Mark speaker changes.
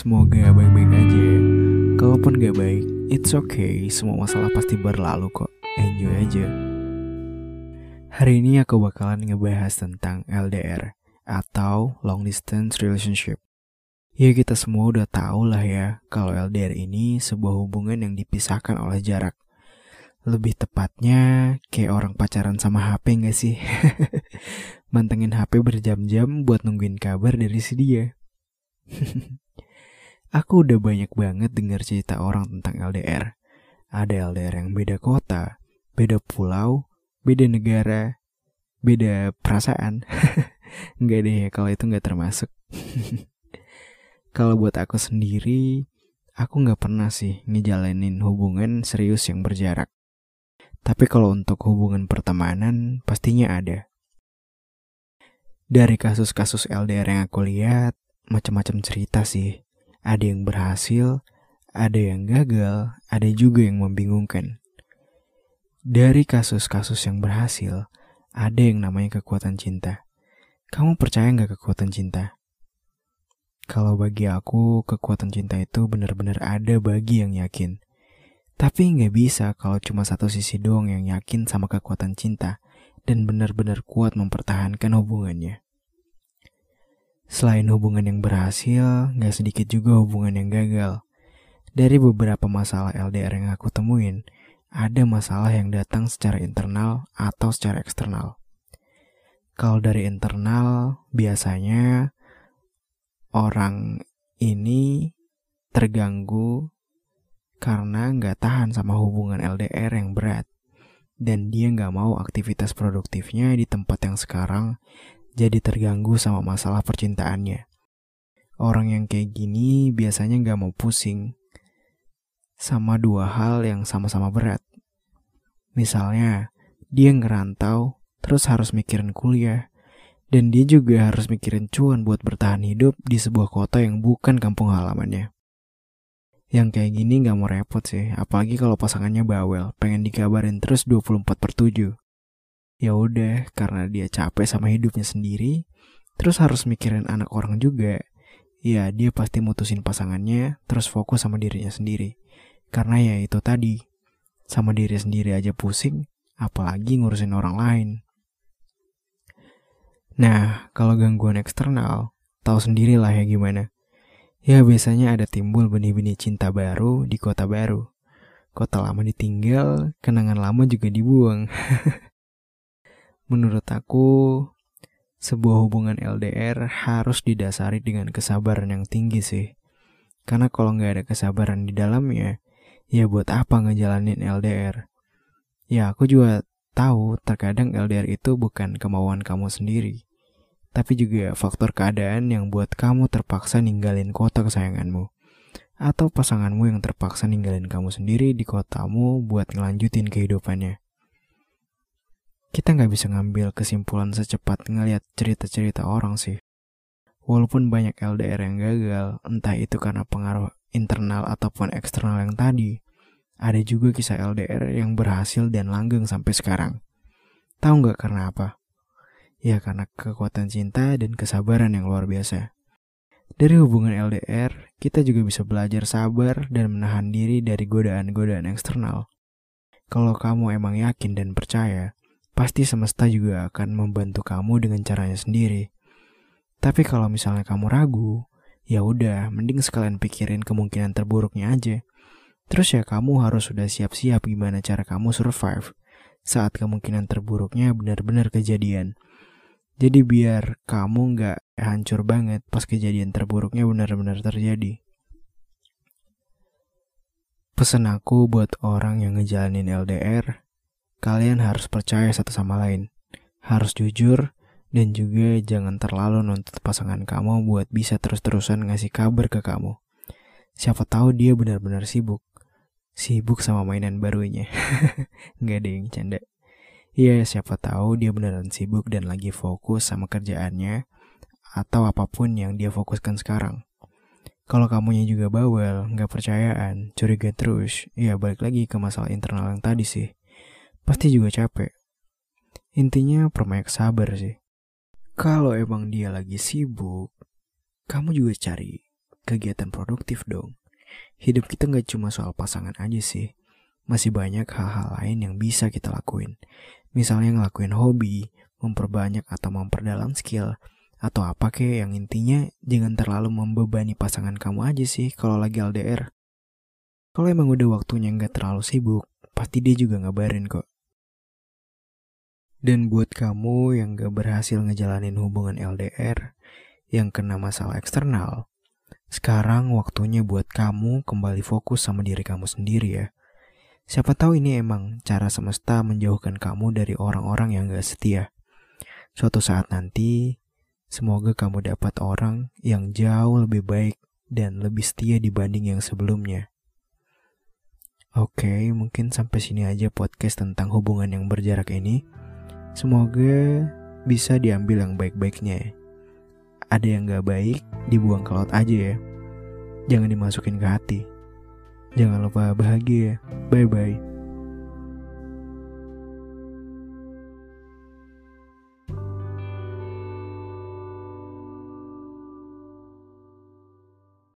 Speaker 1: Semoga baik-baik aja. Kalaupun gak baik, it's okay. Semua masalah pasti berlalu kok. Enjoy aja. Hari ini aku bakalan ngebahas tentang LDR atau long distance relationship. Ya kita semua udah tahu lah ya kalau LDR ini sebuah hubungan yang dipisahkan oleh jarak. Lebih tepatnya kayak orang pacaran sama HP gak sih? Mantengin HP berjam-jam buat nungguin kabar dari si dia. Aku udah banyak banget dengar cerita orang tentang LDR. Ada LDR yang beda kota, beda pulau, beda negara, beda perasaan. Enggak deh, kalau itu nggak termasuk. kalau buat aku sendiri, aku nggak pernah sih ngejalanin hubungan serius yang berjarak. Tapi kalau untuk hubungan pertemanan, pastinya ada. Dari kasus-kasus LDR yang aku lihat, macam-macam cerita sih. Ada yang berhasil, ada yang gagal, ada juga yang membingungkan. Dari kasus-kasus yang berhasil, ada yang namanya kekuatan cinta. Kamu percaya nggak kekuatan cinta? Kalau bagi aku, kekuatan cinta itu benar-benar ada bagi yang yakin. Tapi nggak bisa kalau cuma satu sisi doang yang yakin sama kekuatan cinta dan benar-benar kuat mempertahankan hubungannya. Selain hubungan yang berhasil, gak sedikit juga hubungan yang gagal. Dari beberapa masalah LDR yang aku temuin, ada masalah yang datang secara internal atau secara eksternal. Kalau dari internal, biasanya orang ini terganggu karena nggak tahan sama hubungan LDR yang berat dan dia nggak mau aktivitas produktifnya di tempat yang sekarang jadi terganggu sama masalah percintaannya. Orang yang kayak gini biasanya gak mau pusing sama dua hal yang sama-sama berat. Misalnya, dia ngerantau, terus harus mikirin kuliah, dan dia juga harus mikirin cuan buat bertahan hidup di sebuah kota yang bukan kampung halamannya. Yang kayak gini gak mau repot sih, apalagi kalau pasangannya bawel, pengen dikabarin terus 24 per 7 ya udah karena dia capek sama hidupnya sendiri terus harus mikirin anak orang juga. Ya dia pasti mutusin pasangannya terus fokus sama dirinya sendiri. Karena ya itu tadi sama diri sendiri aja pusing apalagi ngurusin orang lain. Nah kalau gangguan eksternal tahu sendirilah ya gimana. Ya biasanya ada timbul benih-benih cinta baru di kota baru. Kota lama ditinggal kenangan lama juga dibuang Menurut aku, sebuah hubungan LDR harus didasari dengan kesabaran yang tinggi sih. Karena kalau nggak ada kesabaran di dalamnya, ya buat apa ngejalanin LDR? Ya aku juga tahu terkadang LDR itu bukan kemauan kamu sendiri, tapi juga faktor keadaan yang buat kamu terpaksa ninggalin kota kesayanganmu. Atau pasanganmu yang terpaksa ninggalin kamu sendiri di kotamu buat ngelanjutin kehidupannya kita nggak bisa ngambil kesimpulan secepat ngeliat cerita-cerita orang sih. Walaupun banyak LDR yang gagal, entah itu karena pengaruh internal ataupun eksternal yang tadi, ada juga kisah LDR yang berhasil dan langgeng sampai sekarang. Tahu nggak karena apa? Ya karena kekuatan cinta dan kesabaran yang luar biasa. Dari hubungan LDR, kita juga bisa belajar sabar dan menahan diri dari godaan-godaan eksternal. Kalau kamu emang yakin dan percaya, pasti semesta juga akan membantu kamu dengan caranya sendiri. Tapi kalau misalnya kamu ragu, ya udah, mending sekalian pikirin kemungkinan terburuknya aja. Terus ya kamu harus sudah siap-siap gimana cara kamu survive saat kemungkinan terburuknya benar-benar kejadian. Jadi biar kamu nggak hancur banget pas kejadian terburuknya benar-benar terjadi. Pesan aku buat orang yang ngejalanin LDR, Kalian harus percaya satu sama lain, harus jujur, dan juga jangan terlalu nuntut pasangan kamu buat bisa terus-terusan ngasih kabar ke kamu. Siapa tahu dia benar-benar sibuk. Sibuk sama mainan barunya. Nggak ada yang canda. Iya, siapa tahu dia beneran sibuk dan lagi fokus sama kerjaannya atau apa pun yang dia fokuskan sekarang. Kalau kamunya juga bawel, nggak percayaan, curiga terus, ya balik lagi ke masalah internal yang tadi sih pasti juga capek. Intinya perbanyak sabar sih. Kalau emang dia lagi sibuk, kamu juga cari kegiatan produktif dong. Hidup kita nggak cuma soal pasangan aja sih. Masih banyak hal-hal lain yang bisa kita lakuin. Misalnya ngelakuin hobi, memperbanyak atau memperdalam skill, atau apa kek yang intinya jangan terlalu membebani pasangan kamu aja sih kalau lagi LDR. Kalau emang udah waktunya nggak terlalu sibuk, pasti dia juga ngabarin kok. Dan buat kamu yang gak berhasil ngejalanin hubungan LDR, yang kena masalah eksternal, sekarang waktunya buat kamu kembali fokus sama diri kamu sendiri ya. Siapa tahu ini emang cara semesta menjauhkan kamu dari orang-orang yang gak setia. Suatu saat nanti, semoga kamu dapat orang yang jauh lebih baik dan lebih setia dibanding yang sebelumnya. Oke, mungkin sampai sini aja podcast tentang hubungan yang berjarak ini. Semoga bisa diambil yang baik-baiknya. Ada yang gak baik, dibuang ke laut aja ya. Jangan dimasukin ke hati. Jangan lupa bahagia. Bye-bye.